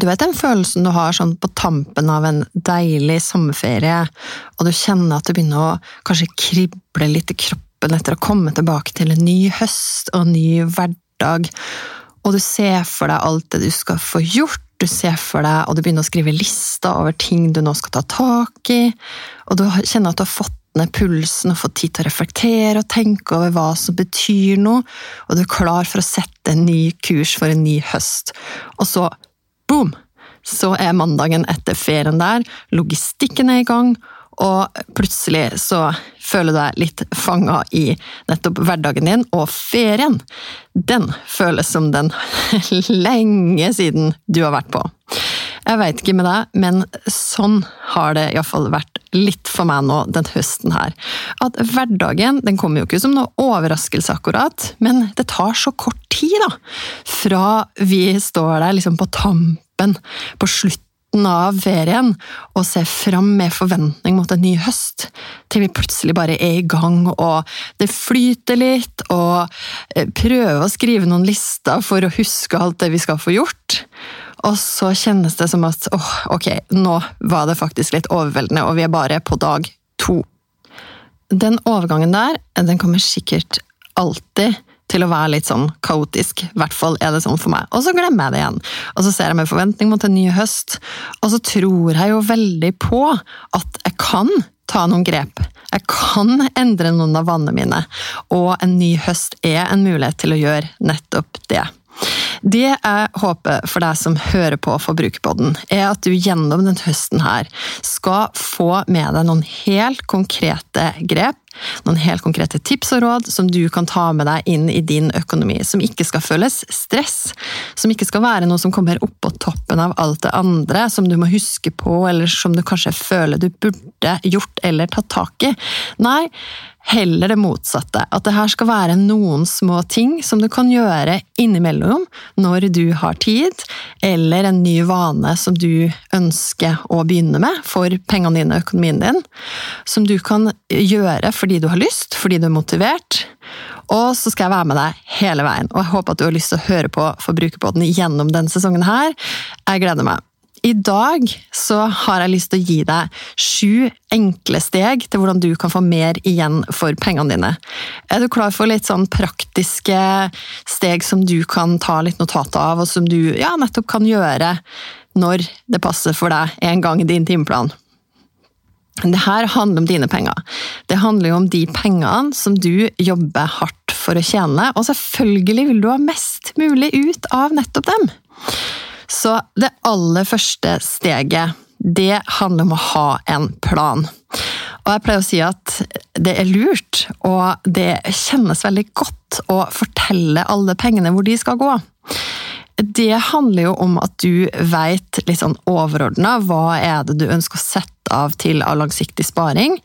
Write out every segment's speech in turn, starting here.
Du vet den følelsen du har sånn på tampen av en deilig sommerferie, og du kjenner at du begynner å kanskje krible litt i kroppen etter å komme tilbake til en ny høst og en ny hverdag, og du ser for deg alt det du skal få gjort, du ser for deg, og du begynner å skrive lista over ting du nå skal ta tak i, og du kjenner at du har fått ned pulsen og fått tid til å reflektere og tenke over hva som betyr noe, og du er klar for å sette en ny kurs for en ny høst. Og så boom! Så er mandagen etter ferien der, logistikken er i gang, og plutselig så føler du deg litt fanga i nettopp hverdagen din, og ferien, den føles som den lenge siden du har vært på. Jeg veit ikke med deg, men sånn har det iallfall vært litt for meg nå den høsten her. At hverdagen den kommer jo ikke som noe overraskelse, akkurat, men det tar så kort tid, da. Fra vi står der liksom på tampen, på slutten av ferien og ser fram med forventning mot en ny høst, til vi plutselig bare er i gang og det flyter litt, og eh, prøver å skrive noen lister for å huske alt det vi skal få gjort. Og så kjennes det som at åh, ok, nå var det faktisk litt overveldende, og vi er bare på dag to. Den overgangen der, den kommer sikkert alltid til å være litt sånn kaotisk. I hvert fall er det sånn for meg. Og så glemmer jeg det igjen. Og så ser jeg med forventning mot en ny høst, og så tror jeg jo veldig på at jeg kan ta noen grep. Jeg kan endre noen av vanene mine, og en ny høst er en mulighet til å gjøre nettopp det. Det jeg håper for deg som hører på Forbrukerpodden, er at du gjennom denne høsten her skal få med deg noen helt konkrete grep noen helt konkrete tips og råd som du kan ta med deg inn i din økonomi. Som ikke skal føles stress, som ikke skal være noe som kommer oppå toppen av alt det andre som du må huske på, eller som du kanskje føler du burde gjort eller tatt tak i. Nei, Heller det motsatte. At det her skal være noen små ting som du kan gjøre innimellom når du har tid, eller en ny vane som du ønsker å begynne med for pengene dine og økonomien din. Som du kan gjøre fordi du har lyst, fordi du er motivert. Og så skal jeg være med deg hele veien, og jeg håper at du har lyst til å høre på Forbrukerpodden gjennom denne sesongen her. Jeg gleder meg. I dag så har jeg lyst til å gi deg sju enkle steg til hvordan du kan få mer igjen for pengene dine. Er du klar for litt sånn praktiske steg som du kan ta litt notat av, og som du ja, nettopp kan gjøre når det passer for deg en gang i din timeplan? Det her handler om dine penger. Det handler jo om de pengene som du jobber hardt for å tjene, og selvfølgelig vil du ha mest mulig ut av nettopp dem. Så det aller første steget, det handler om å ha en plan. Og jeg pleier å si at det er lurt, og det kjennes veldig godt å fortelle alle pengene hvor de skal gå. Det handler jo om at du veit litt sånn overordna hva er det du ønsker å sette av til av langsiktig sparing.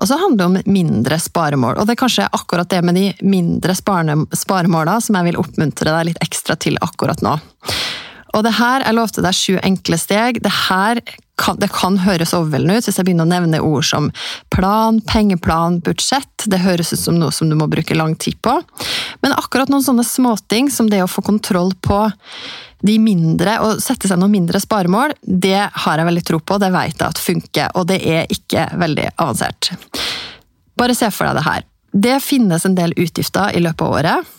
Og så handler det om mindre sparemål. Og det er kanskje akkurat det med de mindre sparemåla som jeg vil oppmuntre deg litt ekstra til akkurat nå. Og det her, Jeg lovte deg sju enkle steg. Det her kan, det kan høres overveldende ut hvis jeg begynner å nevne ord som plan, pengeplan, budsjett. Det høres ut som noe som du må bruke lang tid på. Men akkurat noen sånne småting som det å få kontroll på de mindre, og sette seg noen mindre sparemål, det har jeg veldig tro på, det vet jeg at funker, og det er ikke veldig avansert. Bare se for deg det her. Det finnes en del utgifter i løpet av året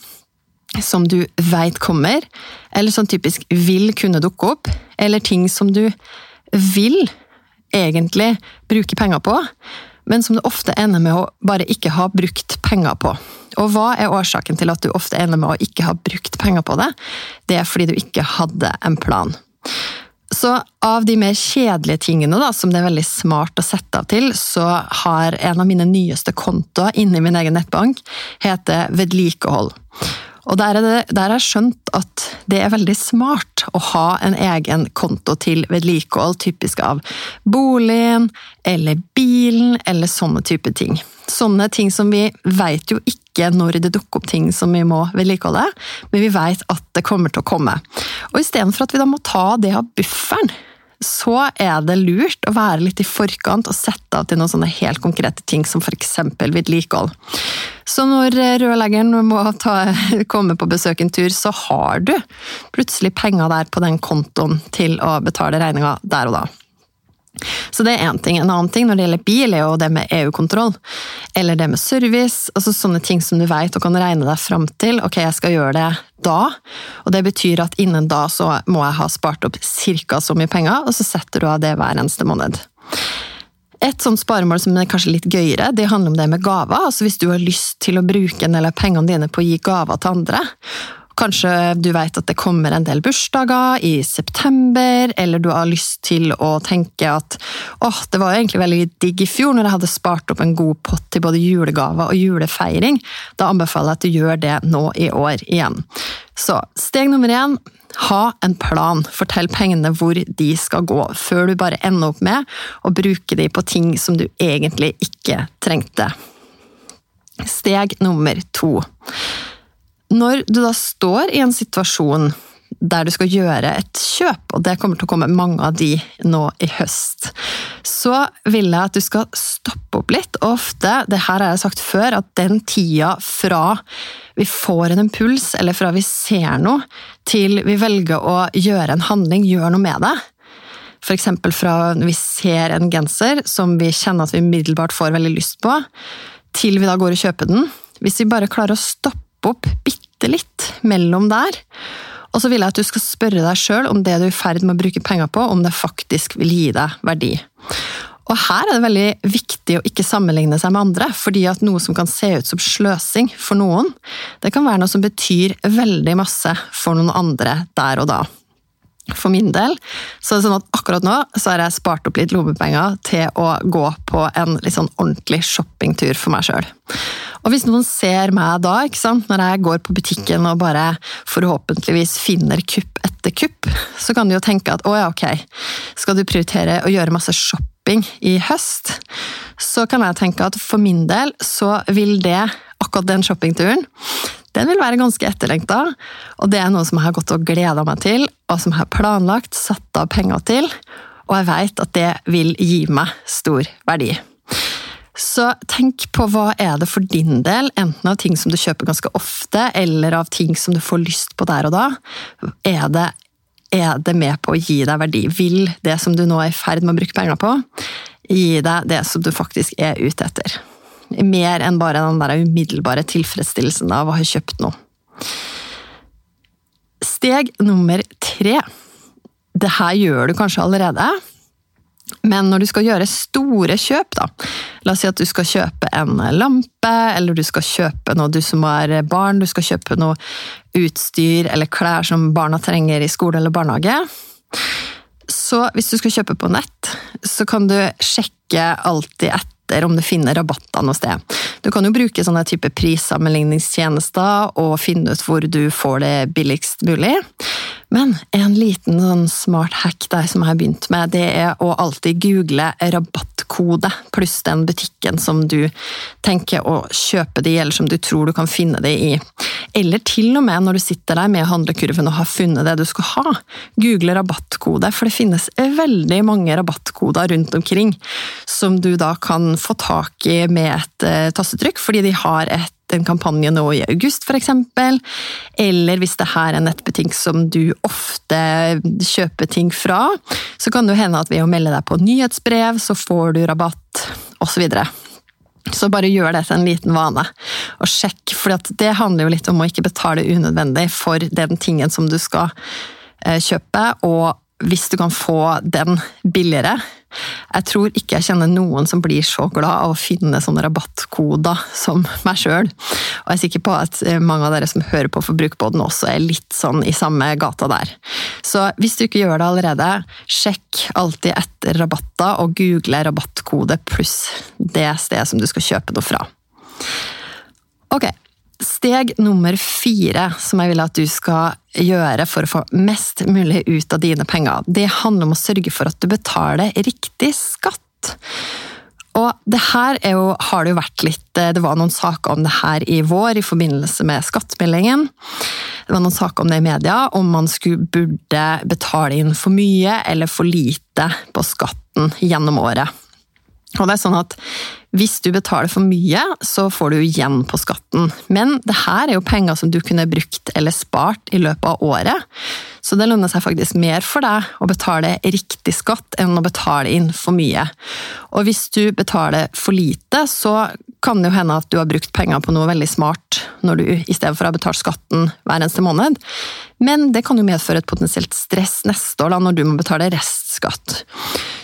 som du veit kommer, eller som typisk vil kunne dukke opp, eller ting som du vil egentlig bruke penger på, men som du ofte ender med å bare ikke ha brukt penger på. Og hva er årsaken til at du ofte ender med å ikke ha brukt penger på det? Det er fordi du ikke hadde en plan. Så av de mer kjedelige tingene da, som det er veldig smart å sette av til, så har en av mine nyeste kontoer inni min egen nettbank heter vedlikehold. Og der, er, det, der er skjønt at det er veldig smart å ha en egen konto til vedlikehold, typisk av boligen eller bilen eller sånne type ting. Sånne ting som vi vet jo ikke når det dukker opp ting som vi må vedlikeholde, men vi vet at det kommer til å komme. Og istedenfor at vi da må ta det av bufferen, så er det lurt å være litt i forkant og sette av til noen sånne helt konkrete ting, som f.eks. vedlikehold. Så når rørleggeren må ta, komme på besøk en tur, så har du plutselig penger der på den kontoen til å betale regninga der og da. Så det er én ting. En annen ting når det gjelder bil, er jo det med EU-kontroll. Eller det med service. altså Sånne ting som du vet og kan regne deg fram til. Ok, jeg skal gjøre det da. Og det betyr at innen da så må jeg ha spart opp ca. så mye penger, og så setter du av det hver eneste måned. Et sånt sparemål som er kanskje litt gøyere, det handler om det med gaver. altså Hvis du har lyst til å bruke en del av pengene dine på å gi gaver til andre, Kanskje du vet at det kommer en del bursdager i september, eller du har lyst til å tenke at åh, det var egentlig veldig digg i fjor når jeg hadde spart opp en god pott til både julegaver og julefeiring. Da anbefaler jeg at du gjør det nå i år igjen. Så steg nummer én ha en plan. Fortell pengene hvor de skal gå, før du bare ender opp med å bruke de på ting som du egentlig ikke trengte. Steg nummer to. Når du da står i en situasjon der du skal gjøre et kjøp, og det kommer til å komme mange av de nå i høst, så vil jeg at du skal stoppe opp litt. Og ofte, det her har jeg sagt før, at den tida fra vi får en impuls, eller fra vi ser noe, til vi velger å gjøre en handling, gjør noe med det. F.eks. fra vi ser en genser som vi kjenner at vi umiddelbart får veldig lyst på, til vi da går og kjøper den. Hvis vi bare klarer å stoppe opp bitte litt mellom der. Og så vil jeg at du skal spørre deg sjøl om det du er i ferd med å bruke penger på, om det faktisk vil gi deg verdi. Og her er det veldig viktig å ikke sammenligne seg med andre, fordi at noe som kan se ut som sløsing for noen, det kan være noe som betyr veldig masse for noen andre der og da. For min del så er det sånn at akkurat nå så har jeg spart opp litt lommepenger til å gå på en litt sånn ordentlig shoppingtur for meg sjøl. Og hvis noen ser meg da, når jeg går på butikken og bare forhåpentligvis finner kupp etter kupp, så kan du jo tenke at å ja, ok, skal du prioritere å gjøre masse shopping i høst, så kan jeg tenke at for min del så vil det, akkurat den shoppingturen, den vil være ganske etterlengta, og det er noe som jeg har gått og gleda meg til, og som jeg har planlagt, satt av penger til, og jeg veit at det vil gi meg stor verdi. Så tenk på hva er det for din del, enten av ting som du kjøper ganske ofte, eller av ting som du får lyst på der og da. Er det, er det med på å gi deg verdi? Vil det som du nå er i ferd med å bruke penger på, gi deg det som du faktisk er ute etter? Mer enn bare den der umiddelbare tilfredsstillelsen av å ha kjøpt noe. Steg nummer tre. Det her gjør du kanskje allerede, men når du skal gjøre store kjøp, da La oss si at du skal kjøpe en lampe, eller du skal kjøpe noe du som er barn, du skal kjøpe noe utstyr eller klær som barna trenger i skole eller barnehage. Så hvis du skal kjøpe på nett, så kan du sjekke alltid etter etter om du finner rabatter noe sted. Du kan jo bruke sånne type prissammenligningstjenester og finne ut hvor du får det billigst mulig. Men en liten sånn smart hack der som jeg har begynt med, det er å alltid google rabattkode pluss den butikken som du tenker å kjøpe det i, eller som du tror du kan finne det i. Eller til og med når du sitter der med handlekurven og har funnet det du skal ha. Google rabattkode, for det finnes veldig mange rabattkoder rundt omkring som du da kan få tak i med et uh, tastetrykk, fordi de har et, en kampanje nå i august f.eks. Eller hvis det her er en nettbutikk som du ofte kjøper ting fra, så kan det hende at ved å melde deg på nyhetsbrev, så får du rabatt, osv. Så, så bare gjør det til en liten vane, og sjekk, for det handler jo litt om å ikke betale unødvendig for den tingen som du skal eh, kjøpe, og hvis du kan få den billigere, jeg tror ikke jeg kjenner noen som blir så glad av å finne sånne rabattkoder som meg sjøl. Og jeg er sikker på at eh, mange av dere som hører på Forbrukerbåten også er litt sånn i samme gata der. Så hvis du ikke gjør det allerede, sjekk alltid etter rabatter og google rabattkode pluss det stedet som du skal kjøpe noe fra. Ok, steg nummer fire som jeg vil at du skal gjøre for å få mest mulig ut av dine penger, det handler om å sørge for at du betaler riktig skatt. Og det her jo, har det jo vært litt Det var noen saker om det her i vår i forbindelse med skattemeldingen. Det var noen saker om det i media, om man skulle burde betale inn for mye eller for lite på skatten gjennom året. Og det er sånn at hvis du betaler for mye, så får du igjen på skatten. Men det her er jo penger som du kunne brukt eller spart i løpet av året. Så det lønner seg faktisk mer for deg å betale riktig skatt enn å betale inn for mye. Og hvis du betaler for lite, så kan det jo hende at du har brukt penger på noe veldig smart når du i stedet for å ha betalt skatten hver eneste måned. Men det kan jo medføre et potensielt stress neste år da, når du må betale restskatt.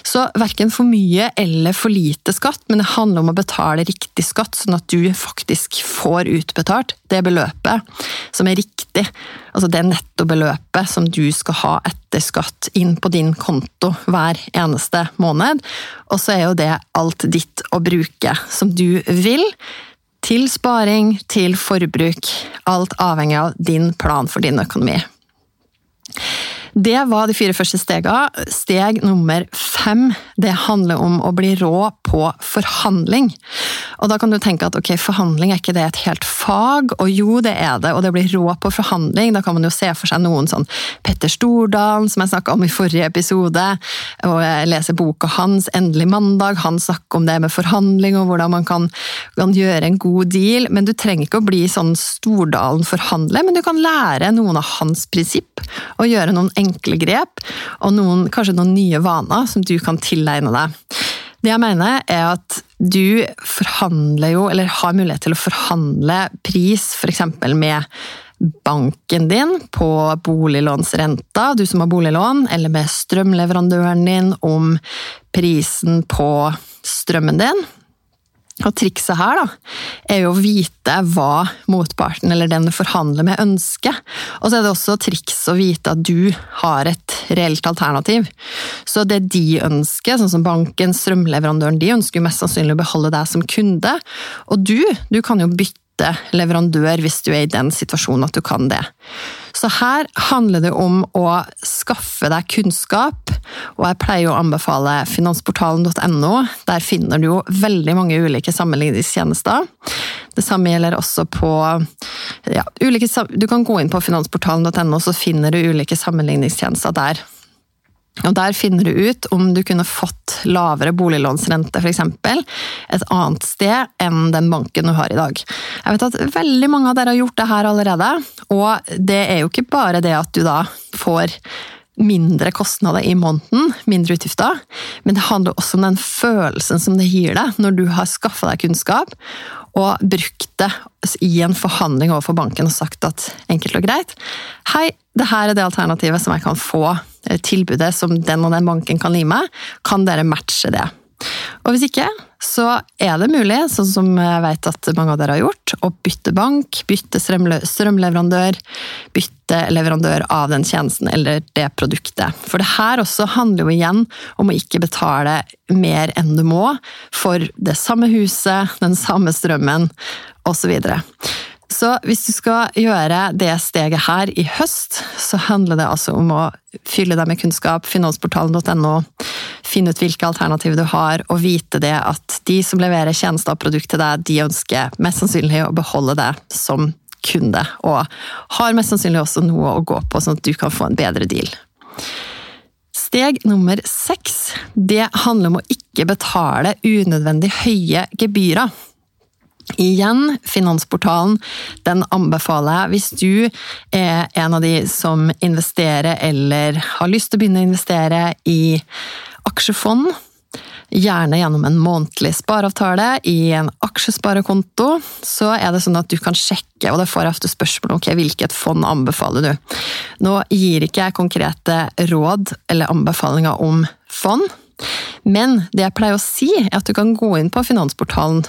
Så verken for mye eller for lite skatt, men det handler om å betale riktig skatt, sånn at du faktisk får utbetalt det beløpet som er riktig. Altså det nettobeløpet som du skal ha etter skatt inn på din konto hver eneste måned. Og så er jo det alt ditt å bruke som du vil. Til sparing, til forbruk. Alt avhengig av din plan for din økonomi. Det var de fire første stegene. Steg nummer fem det handler om å bli rå på forhandling. Og Da kan du tenke at ok, forhandling er ikke det et helt fag? Og jo, det er det, og det blir rå på forhandling. Da kan man jo se for seg noen sånn Petter Stordalen, som jeg snakka om i forrige episode, og jeg leser boka hans 'Endelig mandag'. Han snakker om det med forhandling og hvordan man kan, kan gjøre en god deal. Men du trenger ikke å bli sånn Stordalen-forhandler, men du kan lære noen av hans prinsipp og gjøre noen enkle grep, og noen, kanskje noen nye vaner som du kan tilegne deg. Det jeg mener, er at du forhandler jo, eller har mulighet til å forhandle pris f.eks. med banken din på boliglånsrenta, du som har boliglån, eller med strømleverandøren din om prisen på strømmen din. Og trikset her da, er jo å vite hva motparten eller den du forhandler med, ønsker. Og så er det også triks å vite at du har et reelt alternativ. Så det de ønsker, sånn som banken, strømleverandøren, de ønsker jo mest sannsynlig å beholde deg som kunde. Og du, du kan jo bytte leverandør hvis du er i den situasjonen at du kan det. Så her handler det om å skaffe deg kunnskap, og jeg pleier å anbefale finansportalen.no. Der finner du jo veldig mange ulike sammenligningstjenester. Det samme gjelder også på ja, ulike, Du kan gå inn på finansportalen.no, så finner du ulike sammenligningstjenester der. Og Der finner du ut om du kunne fått lavere boliglånsrente f.eks. et annet sted enn den banken du har i dag. Jeg vet at veldig mange av dere har gjort det her allerede, og det er jo ikke bare det at du da får mindre kostnader i måneden, mindre utgifter, men det handler også om den følelsen som det gir deg når du har skaffa deg kunnskap og brukt det i en forhandling overfor banken og sagt at enkelt og greit Hei, det her er det alternativet som jeg kan få, tilbudet som den og den banken kan gi meg. Kan dere matche det? Og hvis ikke, så er det mulig, sånn som jeg vet at mange av dere har gjort, å bytte bank, bytte strømleverandør, bytte leverandør av den tjenesten eller det produktet. For det her også handler jo igjen om å ikke betale mer enn du må for det samme huset, den samme strømmen osv. Så hvis du skal gjøre det steget her i høst, så handler det altså om å fylle deg med kunnskap, finansportalen.no, finne ut hvilke alternativer du har, og vite det at de som leverer tjenester og produkt til deg, de ønsker mest sannsynlig å beholde det som kunde, og har mest sannsynlig også noe å gå på, sånn at du kan få en bedre deal. Steg nummer seks, det handler om å ikke betale unødvendig høye gebyrer. Igjen, Finansportalen den anbefaler jeg hvis du er en av de som investerer eller har lyst til å begynne å investere i aksjefond. Gjerne gjennom en månedlig spareavtale i en aksjesparekonto. Så er det sånn at du kan sjekke, og det får jeg ofte spørsmål om okay, hvilket fond anbefaler du. Nå gir ikke jeg konkrete råd eller anbefalinger om fond, men det jeg pleier å si, er at du kan gå inn på finansportalen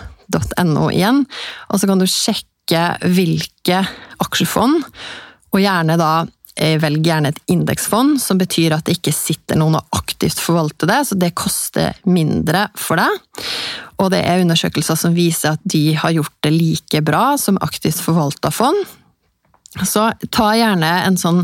no igjen, og så kan du sjekke hvilke aksjefond, og gjerne da eh, Velg gjerne et indeksfond, som betyr at det ikke sitter noen og aktivt forvalter det, så det koster mindre for deg. Og det er undersøkelser som viser at de har gjort det like bra som aktivt forvalta fond. Så ta gjerne en sånn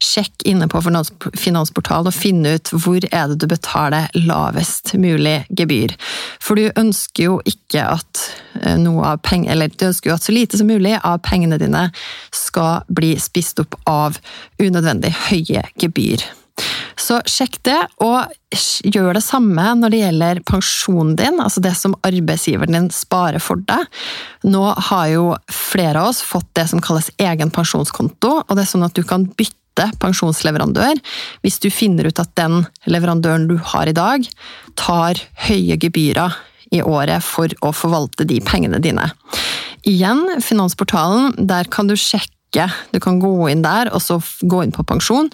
sjekk inne på Finansportalen og finn ut hvor er det du betaler lavest mulig gebyr. For du ønsker jo ikke at eh, noe av peng, eller du ønsker jo at så lite som mulig av pengene dine skal bli spist opp av unødvendig høye gebyr. Sjekk det, og gjør det samme når det gjelder pensjonen din, altså det som arbeidsgiveren din sparer for deg. Nå har jo flere av oss fått det som kalles egen pensjonskonto, og det er sånn at du kan bytte pensjonsleverandør hvis du finner ut at den leverandøren du har i dag, tar høye gebyrer i året for å forvalte de pengene dine. Igjen, Finansportalen, der kan du sjekke Du kan gå inn der, og så gå inn på pensjon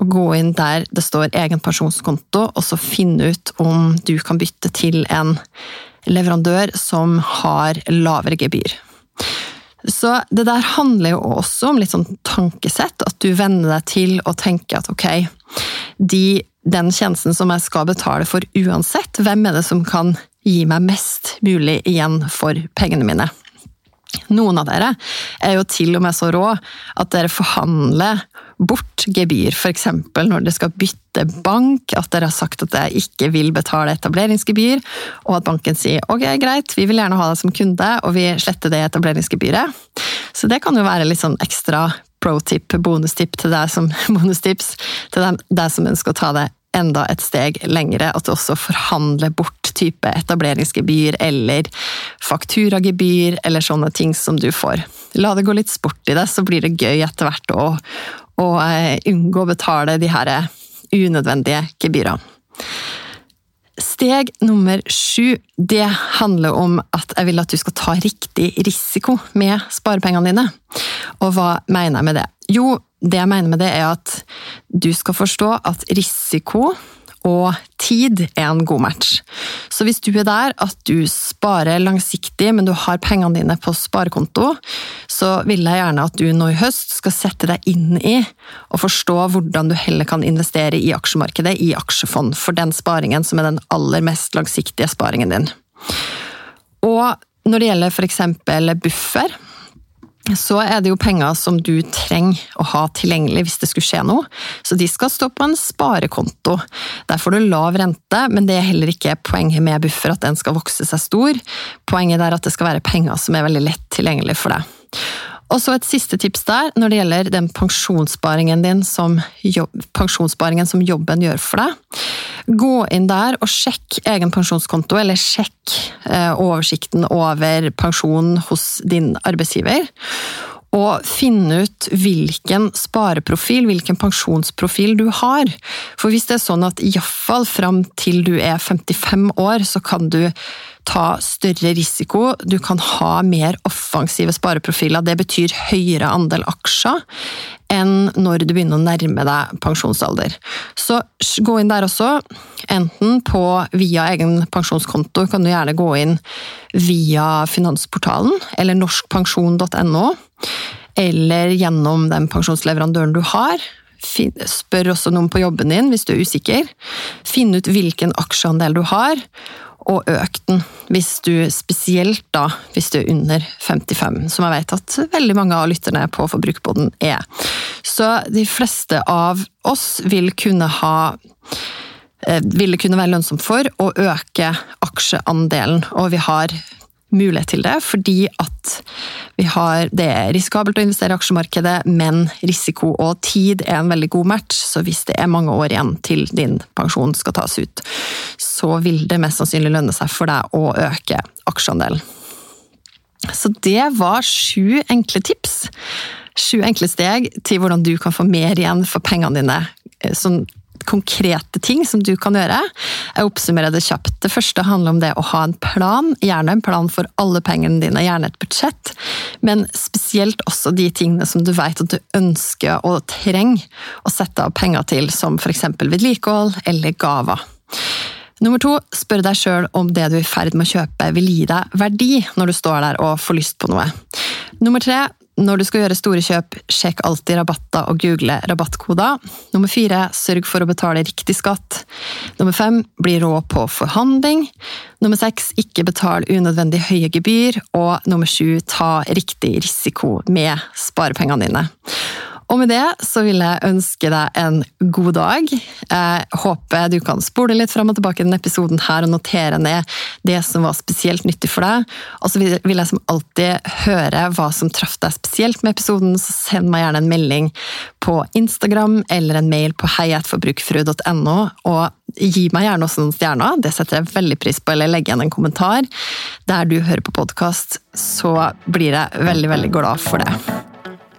og gå inn der det står egen pensjonskonto, og så finne ut om du kan bytte til en leverandør som har lavere gebyr. Så det der handler jo også om litt sånn tankesett, at du venner deg til å tenke at ok, de, den tjenesten som jeg skal betale for uansett, hvem er det som kan gi meg mest mulig igjen for pengene mine? Noen av dere er jo til og med så rå at dere forhandler bort gebyr, f.eks. når dere skal bytte bank, at dere har sagt at dere ikke vil betale etableringsgebyr, og at banken sier ok, greit, vi vil gjerne ha deg som kunde, og vi sletter det etableringsgebyret. Så det kan jo være litt sånn ekstra pro-tip, bonustip til deg som bonustips til deg som ønsker å ta det enda et steg lengre, at du også forhandler bort type etableringsgebyr eller fakturagebyr eller sånne ting som du får. La det gå litt sport i det, så blir det gøy etter hvert å, å eh, unngå å betale de her unødvendige gebyrene. Steg nummer sju det handler om at jeg vil at du skal ta riktig risiko med sparepengene dine. Og hva mener jeg med det? Jo, det jeg mener med det, er at du skal forstå at risiko og tid er en god match. Så hvis du er der at du sparer langsiktig, men du har pengene dine på sparekonto, så vil jeg gjerne at du nå i høst skal sette deg inn i og forstå hvordan du heller kan investere i aksjemarkedet, i aksjefond, for den sparingen som er den aller mest langsiktige sparingen din. Og når det gjelder f.eks. buffer, så er det jo penger som du trenger å ha tilgjengelig hvis det skulle skje noe. Så de skal stå på en sparekonto. Der får du lav rente, men det er heller ikke poenget med buffer at den skal vokse seg stor. Poenget er at det skal være penger som er veldig lett tilgjengelig for deg. Og så et siste tips der, når det gjelder den pensjonssparingen din som, jobb, pensjonssparingen som jobben gjør for deg. Gå inn der og sjekk egen pensjonskonto, eller sjekk eh, oversikten over pensjon hos din arbeidsgiver og finne ut hvilken spareprofil, hvilken pensjonsprofil du har. For hvis det er sånn at iallfall fram til du er 55 år, så kan du ta større risiko, du kan ha mer offensive spareprofiler. Det betyr høyere andel aksjer enn når du begynner å nærme deg pensjonsalder. Så gå inn der også, enten på via egen pensjonskonto, kan du gjerne gå inn via Finansportalen eller norskpensjon.no, eller gjennom den pensjonsleverandøren du har. Spør også noen på jobben din hvis du er usikker. Finn ut hvilken aksjeandel du har, og øk den, hvis du spesielt da, hvis du er under 55, som jeg vet at veldig mange av lytterne på Forbrukerboden er. Så de fleste av oss vil kunne ha eh, vil det kunne være lønnsomt for å øke aksjeandelen, og vi har mulighet til det, fordi at har, det er risikabelt å investere i aksjemarkedet, men risiko og tid er en veldig god match. Så hvis det er mange år igjen til din pensjon skal tas ut, så vil det mest sannsynlig lønne seg for deg å øke aksjeandelen. Så det var sju enkle tips. Sju enkle steg til hvordan du kan få mer igjen for pengene dine. Sånn konkrete ting som du kan gjøre. Jeg oppsummerer det kjapt. Det første handler om det å ha en plan. Gjerne en plan for alle pengene dine, gjerne et budsjett. Men spesielt også de tingene som du vet at du ønsker og trenger å sette av penger til, som f.eks. vedlikehold eller gaver. Nummer to, spør deg sjøl om det du er i ferd med å kjøpe vil gi deg verdi når du står der og får lyst på noe. Nummer tre, når du skal gjøre store kjøp, sjekk alltid rabatter og google rabattkoder. Nummer fire, sørg for å betale riktig skatt. Nummer fem, bli rå på forhandling. Nummer seks, ikke betal unødvendig høye gebyr. Og nummer sju, ta riktig risiko med sparepengene dine. Og med det så vil jeg ønske deg en god dag. Jeg håper du kan spole litt fram og tilbake i denne episoden her og notere ned det som var spesielt nyttig for deg. Og så vil jeg som alltid høre hva som traff deg spesielt med episoden, så send meg gjerne en melding på Instagram eller en mail på heiatforbrukfrue.no. Og gi meg gjerne også noen stjerner, det setter jeg veldig pris på, eller legg igjen en kommentar der du hører på podkast, så blir jeg veldig, veldig glad for det.